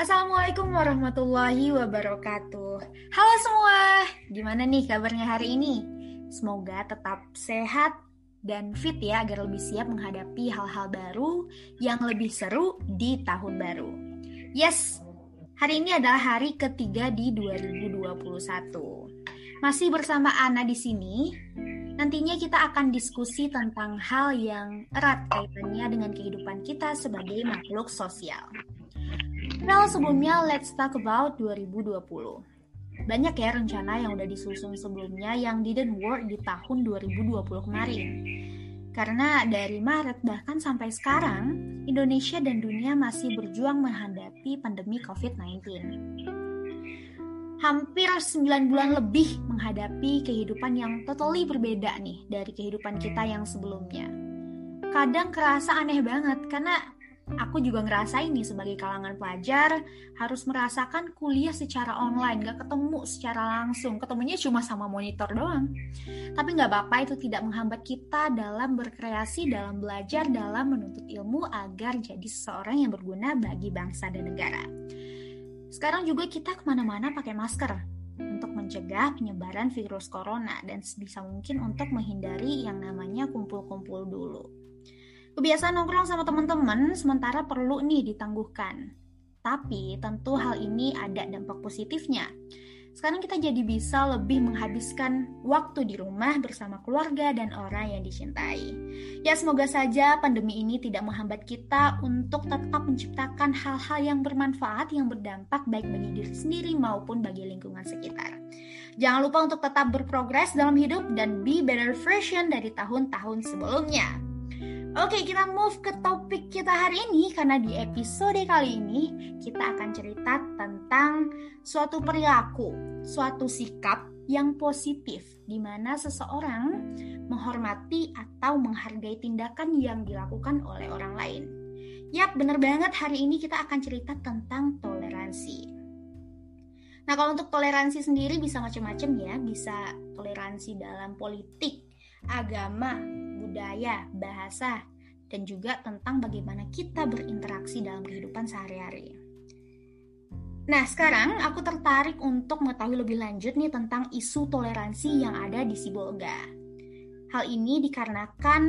Assalamualaikum warahmatullahi wabarakatuh. Halo semua, gimana nih kabarnya hari ini? Semoga tetap sehat dan fit ya agar lebih siap menghadapi hal-hal baru yang lebih seru di tahun baru. Yes, hari ini adalah hari ketiga di 2021. Masih bersama Ana di sini. Nantinya kita akan diskusi tentang hal yang erat kaitannya dengan kehidupan kita sebagai makhluk sosial. Well, sebelumnya let's talk about 2020. Banyak ya rencana yang udah disusun sebelumnya yang didn't work di tahun 2020 kemarin. Karena dari Maret bahkan sampai sekarang, Indonesia dan dunia masih berjuang menghadapi pandemi COVID-19. Hampir 9 bulan lebih menghadapi kehidupan yang totally berbeda nih dari kehidupan kita yang sebelumnya. Kadang kerasa aneh banget karena aku juga ngerasain nih sebagai kalangan pelajar harus merasakan kuliah secara online, gak ketemu secara langsung, ketemunya cuma sama monitor doang. Tapi nggak apa-apa itu tidak menghambat kita dalam berkreasi, dalam belajar, dalam menuntut ilmu agar jadi seseorang yang berguna bagi bangsa dan negara. Sekarang juga kita ke mana-mana pakai masker untuk mencegah penyebaran virus corona dan sebisa mungkin untuk menghindari yang namanya kumpul-kumpul dulu. Kebiasaan nongkrong sama teman-teman sementara perlu nih ditangguhkan. Tapi tentu hal ini ada dampak positifnya. Sekarang kita jadi bisa lebih menghabiskan waktu di rumah bersama keluarga dan orang yang dicintai. Ya semoga saja pandemi ini tidak menghambat kita untuk tetap menciptakan hal-hal yang bermanfaat yang berdampak baik bagi diri sendiri maupun bagi lingkungan sekitar. Jangan lupa untuk tetap berprogres dalam hidup dan be better version dari tahun-tahun sebelumnya. Oke, kita move ke topik kita hari ini karena di episode kali ini kita akan cerita tentang suatu perilaku, suatu sikap yang positif di mana seseorang menghormati atau menghargai tindakan yang dilakukan oleh orang lain. Yap, bener banget hari ini kita akan cerita tentang toleransi. Nah, kalau untuk toleransi sendiri bisa macam-macam ya, bisa toleransi dalam politik, agama, budaya, bahasa, dan juga tentang bagaimana kita berinteraksi dalam kehidupan sehari-hari. Nah, sekarang aku tertarik untuk mengetahui lebih lanjut nih tentang isu toleransi yang ada di Sibolga. Hal ini dikarenakan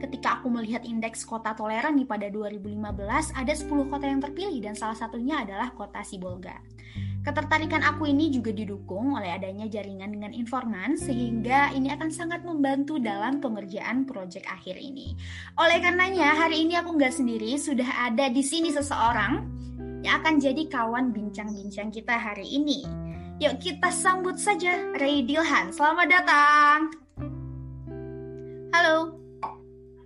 ketika aku melihat indeks kota toleran nih pada 2015 ada 10 kota yang terpilih dan salah satunya adalah kota Sibolga. Ketertarikan aku ini juga didukung oleh adanya jaringan dengan informan sehingga ini akan sangat membantu dalam pengerjaan proyek akhir ini. Oleh karenanya hari ini aku nggak sendiri, sudah ada di sini seseorang yang akan jadi kawan bincang-bincang kita hari ini. Yuk kita sambut saja Ray Dilhan. Selamat datang. Halo.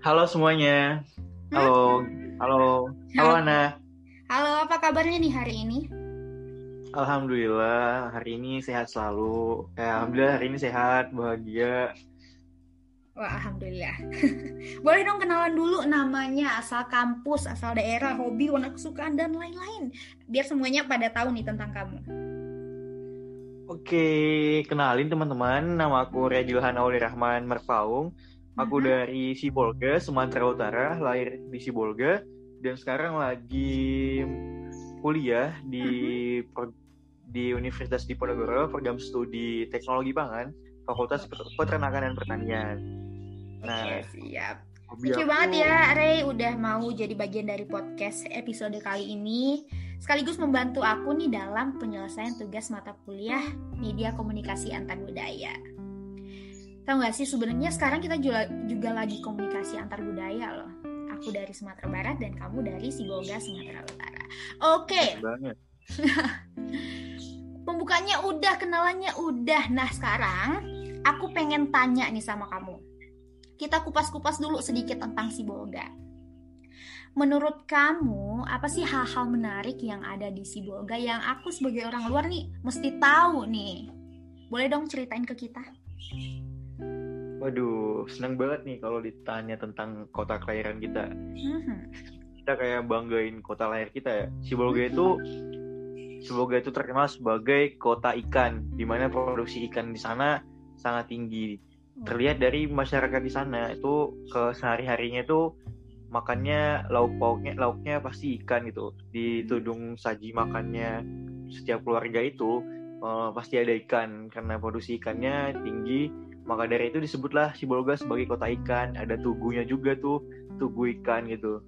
Halo semuanya. Halo. Hmm? Halo. Halo Ana. Halo, apa kabarnya nih hari ini? Alhamdulillah hari ini sehat selalu. Eh, Alhamdulillah hari ini sehat, bahagia. Wah, alhamdulillah. Boleh dong kenalan dulu namanya, asal kampus, asal daerah, hobi, warna kesukaan dan lain-lain. Biar semuanya pada tahu nih tentang kamu. Oke, kenalin teman-teman. Nama aku Redilhan Auli Rahman Merfaung. Aku uh -huh. dari Sibolga, Sumatera Utara, lahir di Sibolga dan sekarang lagi kuliah di uh -huh di Universitas Diponegoro program studi teknologi pangan Fakultas Peternakan dan Pertanian. Nah, Oke, siap. Thank you banget ya Ray udah mau jadi bagian dari podcast episode kali ini sekaligus membantu aku nih dalam penyelesaian tugas mata kuliah media komunikasi antar budaya. Tahu gak sih sebenarnya sekarang kita juga, juga lagi komunikasi antar budaya loh. Aku dari Sumatera Barat dan kamu dari Sibolga Sumatera Utara. Oke. Okay. Pembukanya udah, kenalannya udah. Nah sekarang aku pengen tanya nih sama kamu. Kita kupas-kupas dulu sedikit tentang si Bolga. Menurut kamu, apa sih hal-hal menarik yang ada di Sibolga yang aku sebagai orang luar nih mesti tahu nih? Boleh dong ceritain ke kita? Waduh, senang banget nih kalau ditanya tentang kota kelahiran kita. Mm-hmm. Kita kayak banggain kota lahir kita ya. Sibolga itu Sibolga itu terkenal sebagai kota ikan, di mana produksi ikan di sana sangat tinggi. Terlihat dari masyarakat di sana itu ke sehari-harinya itu makannya lauk pauknya lauknya pasti ikan gitu di tudung saji makannya setiap keluarga itu uh, pasti ada ikan karena produksi ikannya tinggi maka dari itu disebutlah Sibolga sebagai kota ikan ada tugunya juga tuh tugu ikan gitu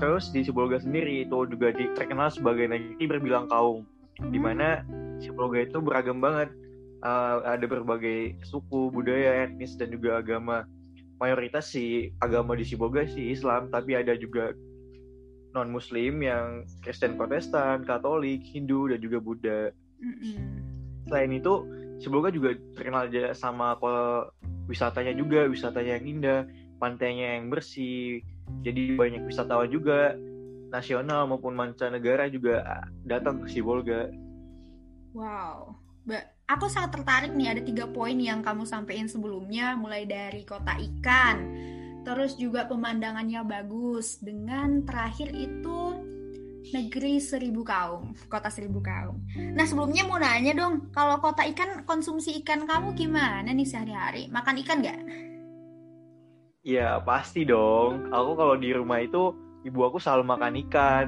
terus di Sibolga sendiri itu juga terkenal sebagai negeri berbilang kaum di mana Sibolga itu beragam banget. Uh, ada berbagai suku budaya etnis dan juga agama. Mayoritas si agama di Sibolga sih Islam tapi ada juga non Muslim yang Kristen Protestan Katolik Hindu dan juga Buddha. Selain itu Sibolga juga terkenal sama wisatanya juga wisatanya yang indah pantainya yang bersih jadi banyak wisatawan juga nasional maupun mancanegara juga datang ke Sibolga. Wow. Aku sangat tertarik nih ada tiga poin yang kamu sampaikan sebelumnya mulai dari kota ikan terus juga pemandangannya bagus. Dengan terakhir itu negeri seribu kaum kota seribu kaum. Nah sebelumnya mau nanya dong kalau kota ikan konsumsi ikan kamu gimana nih sehari-hari? Makan ikan nggak Ya pasti dong. Aku kalau di rumah itu ibu aku selalu makan ikan.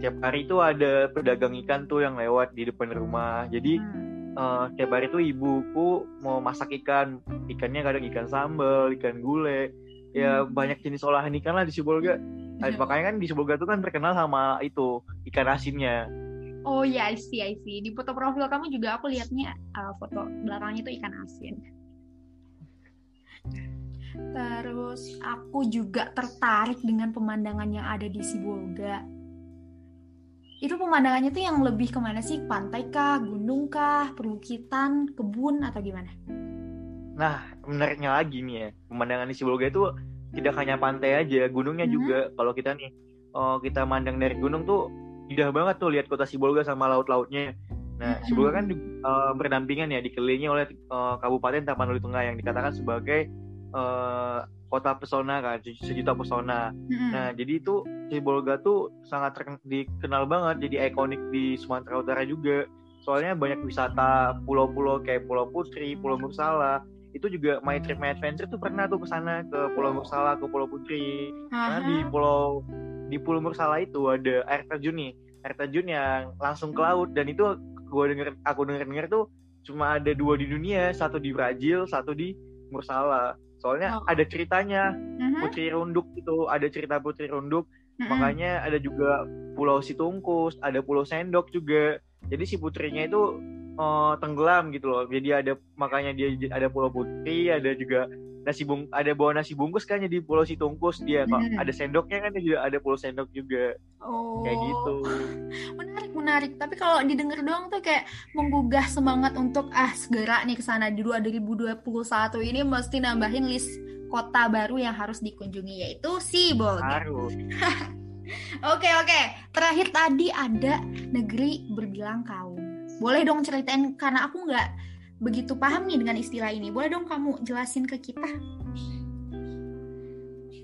Tiap hari itu ada pedagang ikan tuh yang lewat di depan rumah. Jadi hmm uh, tiap hari tuh ibuku mau masak ikan ikannya kadang ikan sambal ikan gulai ya hmm. banyak jenis olahan ikan lah di Sibolga nah, makanya kan di Sibolga tuh kan terkenal sama itu ikan asinnya oh ya I see I see di foto profil kamu juga aku lihatnya uh, foto belakangnya itu ikan asin terus aku juga tertarik dengan pemandangan yang ada di Sibolga itu pemandangannya tuh yang lebih ke mana sih? Pantai kah, gunung kah, perbukitan, kebun atau gimana? Nah, menariknya lagi nih ya, pemandangan di Sibolga itu tidak hanya pantai aja, gunungnya hmm. juga. Kalau kita nih, oh, kita mandang dari gunung tuh indah banget tuh lihat kota Sibolga sama laut-lautnya. Nah, hmm. Sibolga kan uh, berdampingan ya dikelilingi oleh uh, Kabupaten Tapanuli Tengah yang dikatakan sebagai uh, kota pesona kan sejuta pesona. Hmm. nah jadi itu Sibolga tuh sangat dikenal banget jadi ikonik di Sumatera Utara juga. Soalnya banyak wisata pulau-pulau kayak Pulau Putri Pulau Mursala. Itu juga my trip my adventure tuh pernah tuh ke sana ke Pulau Mursala ke Pulau Putri. Karena di pulau di Pulau Mursala itu ada air terjun nih. Air terjun yang langsung ke laut. Dan itu gue denger aku denger denger tuh cuma ada dua di dunia. Satu di Brazil satu di Mursala soalnya oh. ada ceritanya uh-huh. Putri Runduk itu ada cerita Putri Runduk uh-huh. makanya ada juga Pulau Situngkus ada Pulau Sendok juga jadi si putrinya itu uh, tenggelam gitu loh jadi ada makanya dia ada Pulau Putri ada juga nasi bung ada bawa nasi bungkus kan di Pulau Situngkus. Dia kok hmm. ada sendoknya kan juga ada Pulau Sendok juga. Oh. kayak gitu. Menarik menarik. Tapi kalau didengar doang tuh kayak menggugah semangat untuk ah segera nih ke sana. Di 2021 ini mesti nambahin list kota baru yang harus dikunjungi yaitu Sibolga harus. Oke oke, terakhir tadi ada negeri berbilang kaum. Boleh dong ceritain karena aku nggak begitu paham nih dengan istilah ini. Boleh dong kamu jelasin ke kita?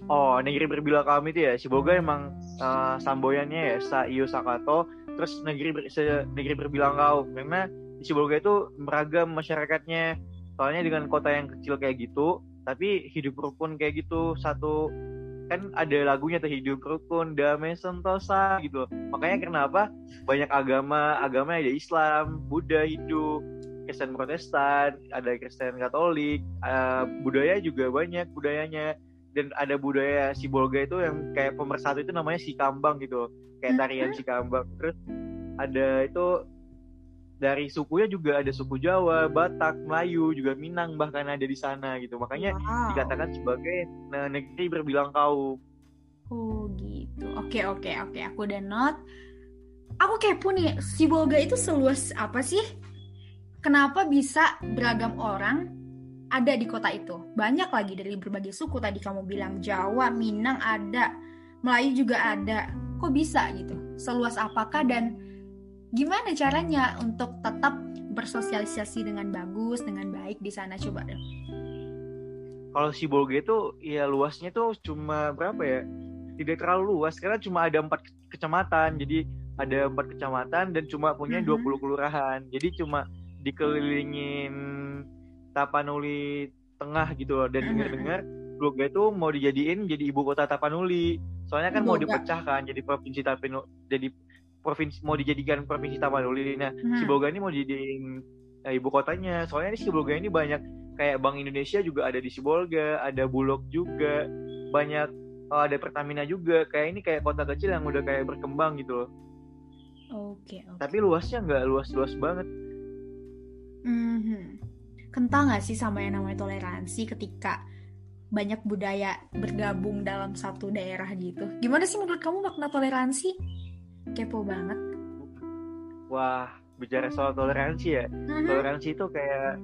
Oh, negeri berbilang kaum itu ya, Siboga emang uh, samboyannya ya Sa Iyo Sakato, terus negeri ber, se, negeri berbilang kaum karena di Siboga itu beragam masyarakatnya. Soalnya dengan kota yang kecil kayak gitu, tapi hidup rukun kayak gitu satu kan ada lagunya tuh hidup rukun damai sentosa gitu makanya kenapa banyak agama agama ada Islam Buddha Hindu Kristen Protestan, ada Kristen Katolik, uh, budaya juga banyak budayanya dan ada budaya si Bolga itu yang kayak pemersatu itu namanya si kambang gitu, kayak tarian si kambang. Terus ada itu dari sukunya juga ada suku Jawa, Batak, Melayu, juga Minang bahkan ada di sana gitu. Makanya wow. dikatakan sebagai negeri berbilang kaum. Oh gitu. Oke oke oke, aku udah note. Aku kepo nih, si Bolga itu seluas apa sih? Kenapa bisa beragam orang ada di kota itu? Banyak lagi dari berbagai suku tadi kamu bilang Jawa, Minang ada, Melayu juga ada. Kok bisa gitu? Seluas apakah dan gimana caranya untuk tetap bersosialisasi dengan bagus, dengan baik di sana coba deh. Kalau si Bolge itu ya luasnya tuh cuma berapa ya? Tidak terlalu luas karena cuma ada empat kecamatan. Jadi ada empat kecamatan dan cuma punya mm -hmm. 20 kelurahan. Jadi cuma dikelilingin Tapanuli Tengah gitu loh. Dan dengar-dengar Blogga itu mau dijadiin jadi ibu kota Tapanuli. Soalnya kan mau dipecah kan jadi provinsi Tapanuli jadi provinsi mau dijadikan provinsi Tapanuli. Nah hmm. Sibolga ini mau dijadiin uh, ibu kotanya. Soalnya di Sibolga ini banyak kayak Bank Indonesia juga ada di Sibolga ada Bulog juga banyak uh, ada Pertamina juga. Kayak ini kayak kota kecil yang udah kayak berkembang gitu loh. Oke okay, okay. tapi luasnya nggak luas-luas banget mm-hmm. kental nggak sih sama yang namanya toleransi ketika banyak budaya bergabung dalam satu daerah gitu gimana sih menurut kamu makna toleransi kepo banget wah bicara soal toleransi ya uh-huh. toleransi itu kayak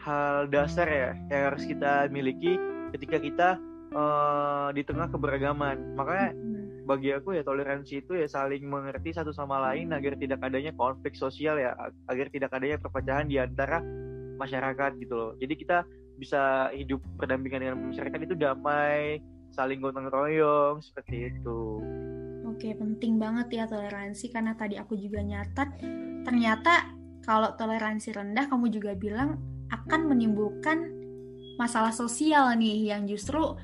hal dasar ya yang harus kita miliki ketika kita uh, di tengah keberagaman makanya uh-huh. Bagi aku ya toleransi itu ya saling mengerti satu sama lain agar tidak adanya konflik sosial ya agar tidak adanya perpecahan di antara masyarakat gitu loh. Jadi kita bisa hidup berdampingan dengan masyarakat itu damai saling gotong royong seperti itu. Oke, penting banget ya toleransi karena tadi aku juga nyatat ternyata kalau toleransi rendah kamu juga bilang akan menimbulkan masalah sosial nih yang justru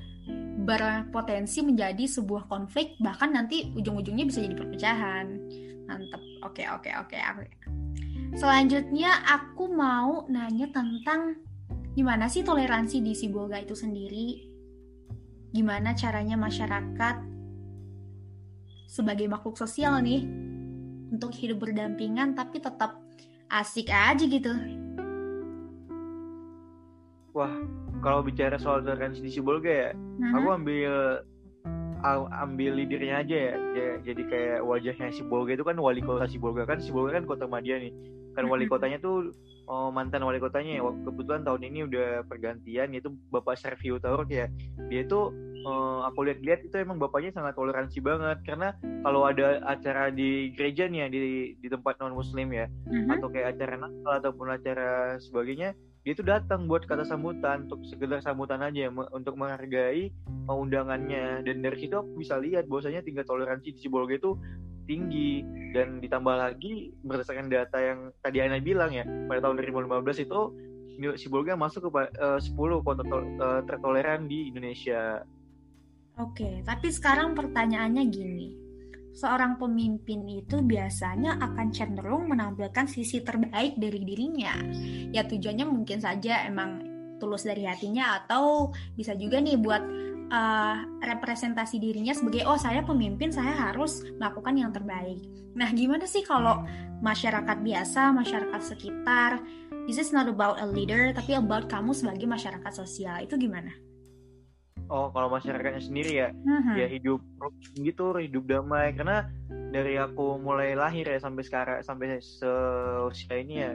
berpotensi menjadi sebuah konflik bahkan nanti ujung-ujungnya bisa jadi perpecahan. Mantep. Oke, oke, oke. Selanjutnya aku mau nanya tentang gimana sih toleransi di Sibolga itu sendiri? Gimana caranya masyarakat sebagai makhluk sosial nih untuk hidup berdampingan tapi tetap asik aja gitu. Wah, kalau bicara soal di Sibolga ya, uh-huh. aku ambil ambil leadernya aja ya. ya. Jadi kayak wajahnya Sibolga itu kan wali kota Sibolga kan Sibolga kan kota Madia nih. Kan wali kotanya tuh oh, mantan wali kotanya ya. Kebetulan tahun ini udah pergantian yaitu Bapak Servio Tauruk ya. Dia itu uh, aku lihat-lihat itu emang bapaknya sangat toleransi banget karena kalau ada acara di gereja nih ya di di tempat non muslim ya mm-hmm. atau kayak acara Natal ataupun acara sebagainya dia itu datang buat kata sambutan untuk sekedar sambutan aja untuk menghargai undangannya dan dari situ aku bisa lihat bahwasanya tingkat toleransi di Sibolga itu tinggi dan ditambah lagi berdasarkan data yang tadi Ana bilang ya pada tahun 2015 itu Sibolga masuk ke uh, 10 kota to uh, tertoleran di Indonesia. Oke, tapi sekarang pertanyaannya gini. Seorang pemimpin itu biasanya akan cenderung menampilkan sisi terbaik dari dirinya. Ya tujuannya mungkin saja emang tulus dari hatinya atau bisa juga nih buat uh, representasi dirinya sebagai oh saya pemimpin saya harus melakukan yang terbaik. Nah gimana sih kalau masyarakat biasa masyarakat sekitar this is not about a leader tapi about kamu sebagai masyarakat sosial itu gimana? Oh kalau masyarakatnya sendiri ya uh-huh. ya hidup gitu hidup damai karena dari aku mulai lahir ya sampai sekarang sampai seusia ini ya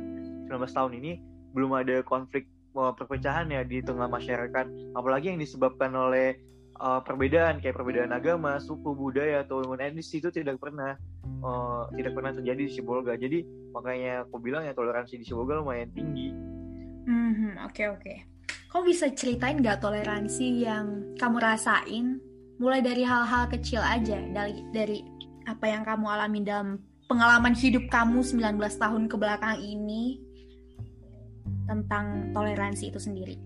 19 tahun ini belum ada konflik uh, perpecahan ya di tengah masyarakat apalagi yang disebabkan oleh uh, perbedaan kayak perbedaan agama suku budaya atau etnis itu tidak pernah uh, tidak pernah terjadi di Sibolga jadi makanya aku bilang ya toleransi di Sibolga lumayan tinggi oke mm-hmm, oke okay, okay. Kamu bisa ceritain gak toleransi yang kamu rasain? Mulai dari hal-hal kecil aja, dari, dari apa yang kamu alami dalam pengalaman hidup kamu 19 tahun ke belakang ini tentang toleransi itu sendiri.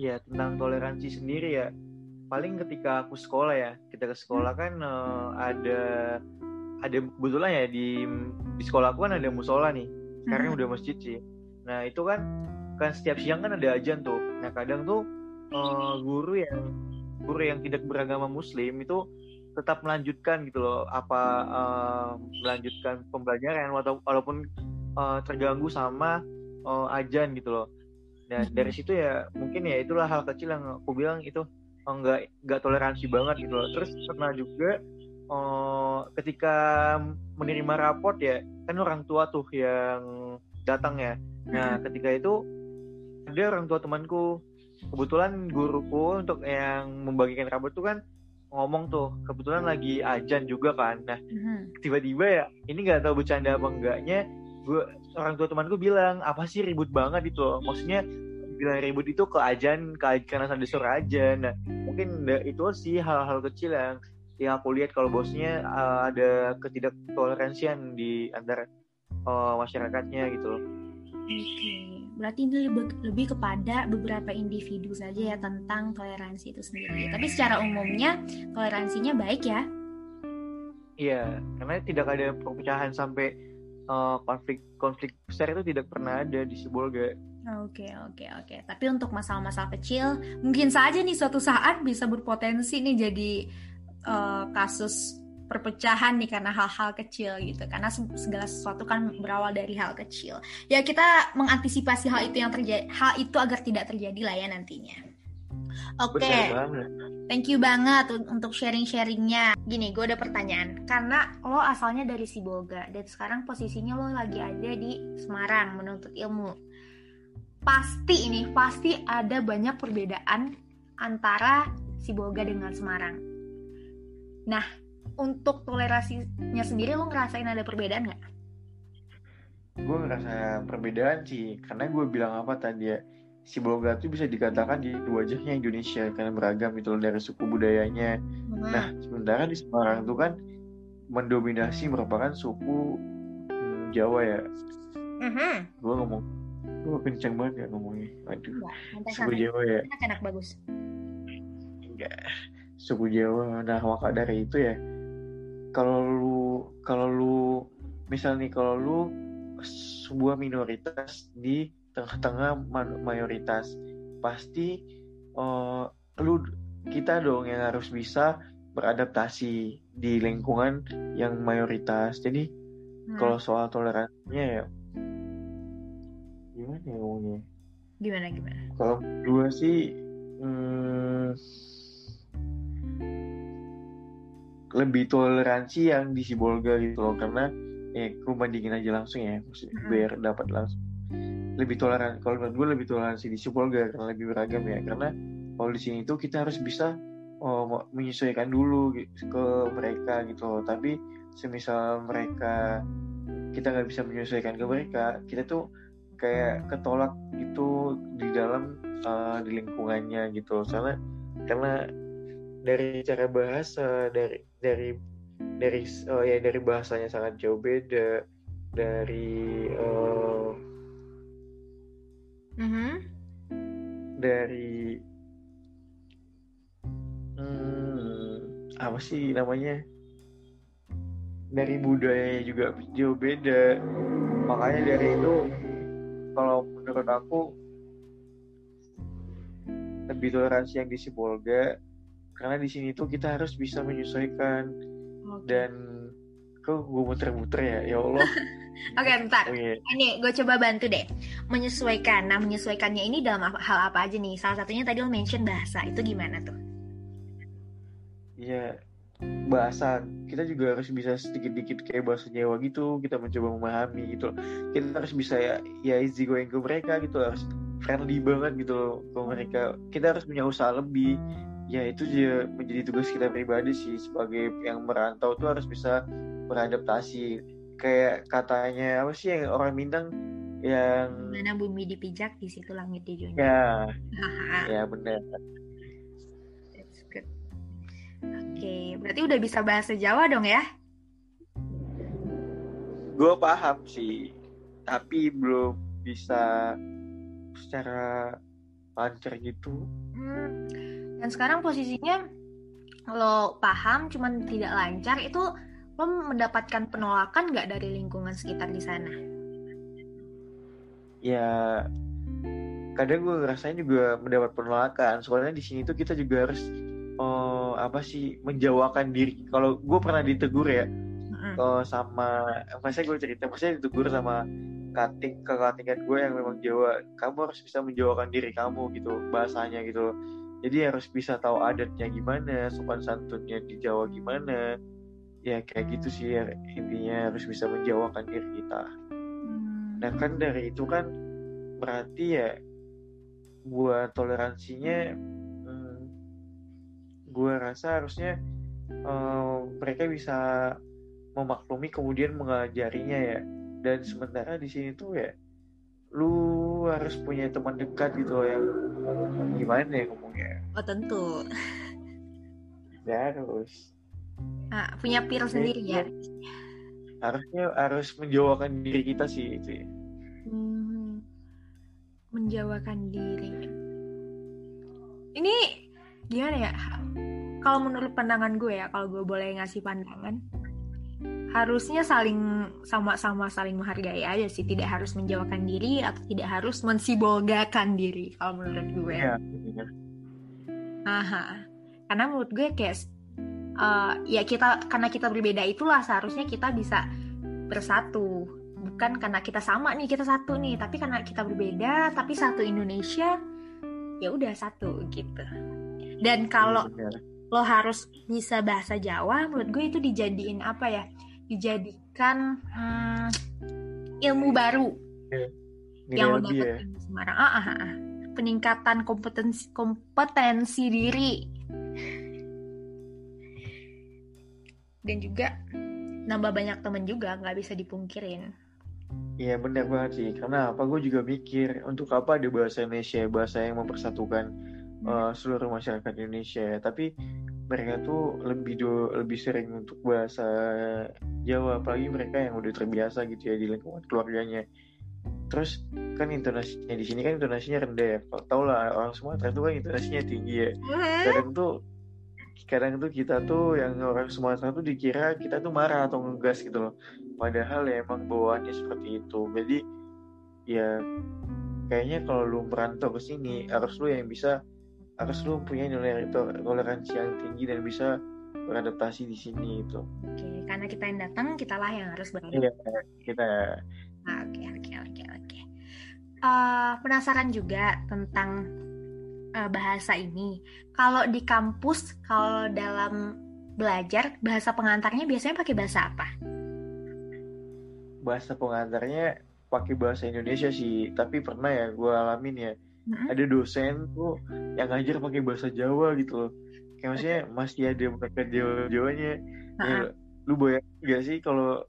Ya, tentang toleransi sendiri ya. Paling ketika aku sekolah ya, kita ke sekolah kan uh, ada ada kebetulan ya di di sekolah aku kan ada musola nih. Sekarang hmm. udah masjid sih. Nah, itu kan kan setiap siang kan ada ajan tuh. Nah kadang tuh uh, guru yang guru yang tidak beragama muslim itu tetap melanjutkan gitu loh apa uh, melanjutkan pembelajaran walaupun uh, terganggu sama uh, ajan gitu loh. Dan hmm. dari situ ya mungkin ya itulah hal kecil yang aku bilang itu enggak enggak toleransi banget gitu loh. Terus pernah juga uh, ketika menerima raport ya kan orang tua tuh yang datang ya. Nah ketika itu ada orang tua temanku. Kebetulan guruku untuk yang membagikan kabar tuh kan ngomong tuh kebetulan lagi ajan juga kan. Nah mm-hmm. tiba-tiba ya ini nggak tahu bercanda apa enggaknya gue orang tua temanku bilang apa sih ribut banget itu? Maksudnya bilang ribut itu ke ajan ke karena sampai sore aja nah mungkin itu sih hal-hal kecil yang yang aku lihat kalau bosnya uh, ada ketidaktoleransian di antara uh, masyarakatnya gitu loh. Oke berarti ini lebih, lebih kepada beberapa individu saja ya tentang toleransi itu sendiri. Tapi secara umumnya toleransinya baik ya. Iya, karena tidak ada perpecahan sampai uh, konflik konflik besar itu tidak pernah ada di Sibolga. Oke oke oke. Tapi untuk masalah-masalah kecil, mungkin saja nih suatu saat bisa berpotensi nih jadi uh, kasus perpecahan nih karena hal-hal kecil gitu. Karena segala sesuatu kan berawal dari hal kecil. Ya kita mengantisipasi hal itu yang terjadi hal itu agar tidak terjadi lah ya nantinya. Oke. Okay. thank you banget untuk sharing-sharingnya. Gini gue ada pertanyaan. Karena lo asalnya dari Sibolga dan sekarang posisinya lo lagi ada di Semarang menuntut ilmu. Pasti ini pasti ada banyak perbedaan antara Sibolga dengan Semarang. Nah untuk toleransinya sendiri lo ngerasain ada perbedaan nggak? Gue ngerasa perbedaan sih, karena gue bilang apa tadi ya, si Bolga itu bisa dikatakan di wajahnya Indonesia karena beragam itu dari suku budayanya. Hmm. Nah, sementara di Semarang itu kan mendominasi merupakan suku hmm, Jawa ya. Mm-hmm. Gue ngomong, gue kencang banget ya ngomongnya. Aduh, suku Jawa ya. Enak, enak bagus. Enggak, suku Jawa. Nah, maka dari itu ya, kalau lu kalau lu misal nih kalau lu sebuah minoritas di tengah-tengah mayoritas pasti uh, lu kita dong yang harus bisa beradaptasi di lingkungan yang mayoritas. Jadi hmm. kalau soal toleransinya ya gimana ya ngomongnya? Gimana gimana? Kalau dua sih hmm, lebih toleransi yang di Sibolga gitu loh. Karena ya aku bandingin aja langsung ya. Maksudnya biar dapat langsung. Lebih toleran kalau menurut gue lebih toleransi di Sibolga karena lebih beragam ya. Karena kalau di sini tuh kita harus bisa oh, menyesuaikan dulu ke mereka gitu loh. Tapi semisal mereka kita nggak bisa menyesuaikan ke mereka kita tuh kayak ketolak gitu di dalam uh, di lingkungannya gitu soalnya karena dari cara bahasa dari dari dari oh ya dari bahasanya sangat jauh beda dari uh, mm-hmm. dari hmm, apa sih namanya? Dari budaya juga jauh beda. Makanya dari itu kalau menurut aku lebih toleransi yang di Sibolga karena di sini tuh kita harus bisa menyesuaikan okay. dan kok gue muter-muter ya ya Allah Oke, okay, bentar. Okay. Ini gue coba bantu deh. Menyesuaikan. Nah, menyesuaikannya ini dalam hal apa aja nih? Salah satunya tadi lo mention bahasa. Itu gimana tuh? Iya, bahasa. Kita juga harus bisa sedikit-dikit kayak bahasa Jawa gitu. Kita mencoba memahami gitu. Kita harus bisa ya, ya easy going ke mereka gitu. Harus friendly banget gitu ke mereka. Kita harus punya usaha lebih ya itu juga menjadi tugas kita pribadi sih sebagai yang merantau tuh harus bisa beradaptasi. Kayak katanya apa sih yang orang Minang? Yang mana bumi dipijak di situ langit dijunjung ya. Ya benar That's good. Oke okay, berarti udah bisa bahasa Jawa dong ya? Gue paham sih tapi belum bisa secara lancar gitu. Hmm dan sekarang posisinya lo paham cuman tidak lancar itu lo mendapatkan penolakan nggak dari lingkungan sekitar di sana? Ya kadang gue ngerasain juga mendapat penolakan soalnya di sini tuh kita juga harus oh, apa sih menjawabkan diri kalau gue pernah ditegur ya mm-hmm. oh, sama maksudnya gue cerita maksudnya ditegur sama kating kakak tingkat gue yang memang Jawa kamu harus bisa menjawabkan diri kamu gitu bahasanya gitu jadi harus bisa tahu adatnya gimana sopan santunnya di Jawa gimana. Ya kayak gitu sih ya, intinya harus bisa menjawabkan diri kita. Hmm. nah kan dari itu kan berarti ya buat toleransinya hmm, gue rasa harusnya uh, mereka bisa memaklumi kemudian mengajarinya ya. Dan sementara di sini tuh ya lu harus punya teman dekat gitu loh yang gimana ya ngomongnya? Oh tentu. Ya harus ah, punya pil sendiri ya? Harusnya harus menjawabkan diri kita sih itu ya. hmm. diri. Ini gimana ya? Kalau menurut pandangan gue ya kalau gue boleh ngasih pandangan harusnya saling sama-sama saling menghargai aja sih. Tidak harus menjauhkan diri atau tidak harus mensibolgakan diri kalau menurut gue. Ya, Aha. karena menurut gue kayak uh, ya kita karena kita berbeda itulah seharusnya kita bisa bersatu. Bukan karena kita sama nih kita satu nih tapi karena kita berbeda tapi satu Indonesia ya udah satu gitu. Dan kalau ya, lo harus bisa bahasa Jawa menurut gue itu dijadiin apa ya? Dijadikan hmm, ilmu baru. Ya, yang lo ya. di Semarang. Ah, ah, ah. peningkatan kompetensi kompetensi diri. Dan juga nambah banyak temen juga nggak bisa dipungkirin. Iya benar banget sih. Karena apa? Gue juga mikir untuk apa ada bahasa Indonesia bahasa yang mempersatukan uh, seluruh masyarakat Indonesia tapi mereka tuh lebih do, lebih sering untuk bahasa Jawa apalagi mereka yang udah terbiasa gitu ya di lingkungan keluarganya. Terus kan intonasinya di sini kan intonasinya rendah ya. Tau lah orang Sumatera tuh kan intonasinya tinggi ya. Kadang tuh kadang tuh kita tuh yang orang Sumatera tuh dikira kita tuh marah atau ngegas gitu loh. Padahal ya emang bawaannya seperti itu. Jadi ya kayaknya kalau lu merantau ke sini harus lu yang bisa harus lu punya nilai toleransi yang tinggi dan bisa beradaptasi di sini itu. Oke, karena kita yang datang, kita lah yang harus beradaptasi. Iya, kita. Oke, oke, oke, oke. Eh, penasaran juga tentang uh, bahasa ini. Kalau di kampus, kalau dalam belajar, bahasa pengantarnya biasanya pakai bahasa apa? Bahasa pengantarnya pakai bahasa Indonesia sih, tapi pernah ya gue alamin ya hmm ada dosen tuh yang ngajar pakai bahasa Jawa gitu loh. Kayak maksudnya masih ada mereka Jawa Jawanya uh-huh. ya, lu bayang gak sih kalau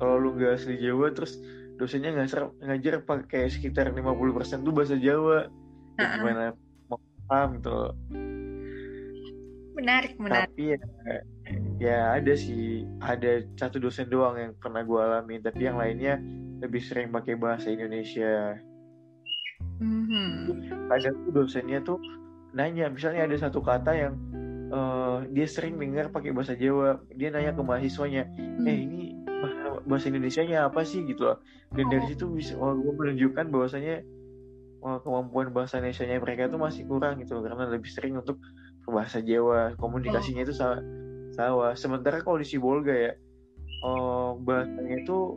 kalau lu gak asli Jawa terus dosennya ngajar ngajar pakai sekitar 50% tuh bahasa Jawa. Ya, gimana? Mau paham gitu loh. Menarik menarik. Tapi ya, ya ada sih. Ada satu dosen doang yang pernah gue alami tapi yang lainnya lebih sering pakai bahasa Indonesia Mm-hmm. Kadang tuh dosennya tuh nanya, misalnya ada satu kata yang uh, dia sering dengar pakai bahasa Jawa, dia nanya ke mahasiswanya, mm. eh ini bahasa Indonesia-nya apa sih gitu loh. Dan dari oh. situ bisa oh, gue menunjukkan bahwasanya oh, kemampuan bahasa Indonesia-nya mereka tuh masih kurang gitu loh, karena lebih sering untuk bahasa Jawa, komunikasinya itu salah. Sawa. Sementara kalau di Sibolga ya, oh, bahasanya itu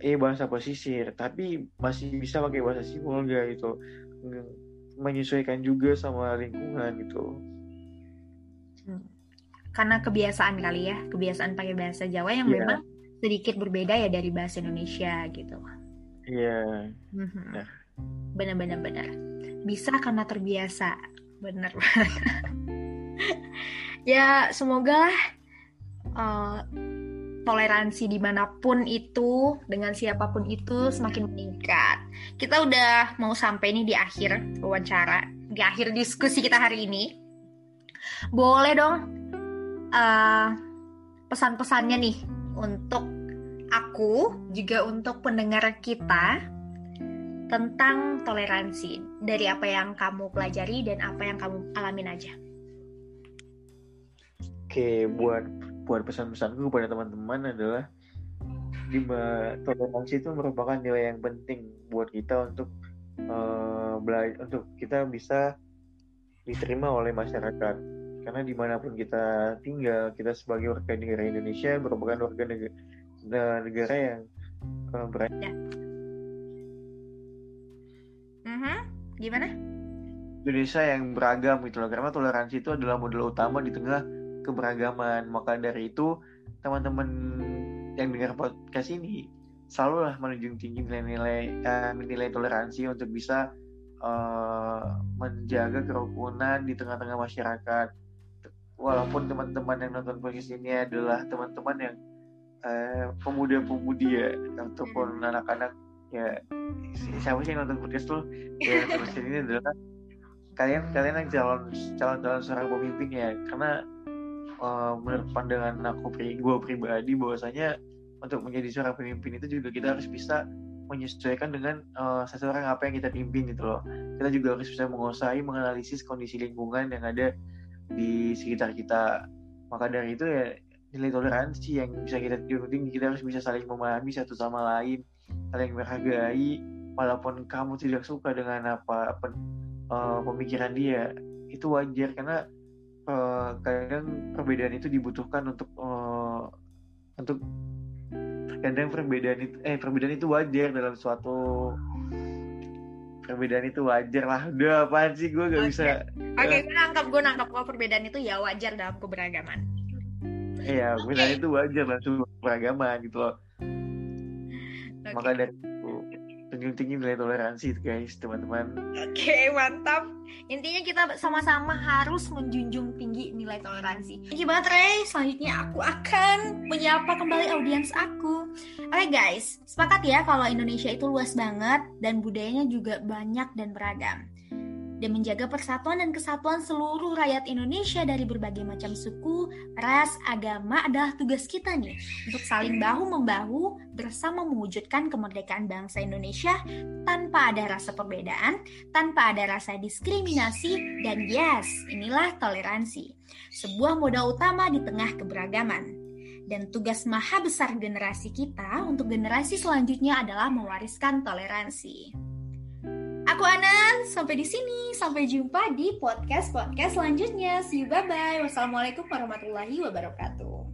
eh bahasa pesisir tapi masih bisa pakai bahasa Sibolga gitu menyesuaikan juga sama lingkungan gitu hmm. karena kebiasaan kali ya kebiasaan pakai bahasa Jawa yang yeah. memang sedikit berbeda ya dari bahasa Indonesia gitu iya yeah. hmm. nah. benar-benar benar bisa karena terbiasa benar ya semoga uh, toleransi di mana pun itu dengan siapa pun itu semakin meningkat. Kita udah mau sampai nih di akhir wawancara, di akhir diskusi kita hari ini. Boleh dong uh, pesan-pesannya nih untuk aku juga untuk pendengar kita tentang toleransi dari apa yang kamu pelajari dan apa yang kamu alamin aja. Oke, buat buat pesan-pesanku kepada teman-teman adalah di toleransi itu merupakan nilai yang penting buat kita untuk uh, belajar untuk kita bisa diterima oleh masyarakat karena di mana pun kita tinggal kita sebagai warga negara Indonesia merupakan warga negara, negara yang uh, berada ya. mm-hmm. gimana Indonesia yang beragam gitu loh karena toleransi itu adalah modal utama di tengah keberagaman. Maka dari itu teman-teman yang dengar podcast ini selalu lah menunjung tinggi nilai-nilai uh, nilai toleransi untuk bisa uh, menjaga kerukunan di tengah-tengah masyarakat. Walaupun teman-teman yang nonton podcast ini adalah teman-teman yang uh, pemuda-pemudi ya ataupun anak-anak ya siapa sih yang nonton podcast tuh? Ya podcast ini adalah kalian kalian yang calon calon calon seorang pemimpin ya. Karena uh, menurut pandangan aku pri gue pribadi bahwasanya untuk menjadi seorang pemimpin itu juga kita harus bisa menyesuaikan dengan uh, seseorang apa yang kita pimpin gitu loh. Kita juga harus bisa menguasai menganalisis kondisi lingkungan yang ada di sekitar kita. Maka dari itu ya nilai toleransi yang bisa kita tinggi kita harus bisa saling memahami satu sama lain saling menghargai walaupun kamu tidak suka dengan apa, apa uh, pemikiran dia itu wajar. Karena uh, kadang perbedaan itu dibutuhkan untuk uh, untuk kadang perbedaan itu eh perbedaan itu wajar dalam suatu perbedaan itu wajar lah udah apa sih gue gak okay. bisa oke okay, gue nangkap gue nangkap kalau perbedaan itu ya wajar dalam keberagaman iya okay. perbedaan itu wajar dalam keberagaman gitu loh okay. maka dari tunjung tinggi nilai toleransi guys teman-teman. Oke mantap. Intinya kita sama-sama harus menjunjung tinggi nilai toleransi. Thank you banget Ray. Selanjutnya aku akan menyapa kembali audiens aku. Oke okay, guys. Sepakat ya kalau Indonesia itu luas banget dan budayanya juga banyak dan beragam dan menjaga persatuan dan kesatuan seluruh rakyat Indonesia dari berbagai macam suku, ras, agama adalah tugas kita nih untuk saling bahu-membahu bersama mewujudkan kemerdekaan bangsa Indonesia tanpa ada rasa perbedaan, tanpa ada rasa diskriminasi, dan yes, inilah toleransi, sebuah modal utama di tengah keberagaman. Dan tugas maha besar generasi kita untuk generasi selanjutnya adalah mewariskan toleransi. Aku Ana, sampai di sini. Sampai jumpa di podcast-podcast selanjutnya. See you, bye-bye. Wassalamualaikum warahmatullahi wabarakatuh.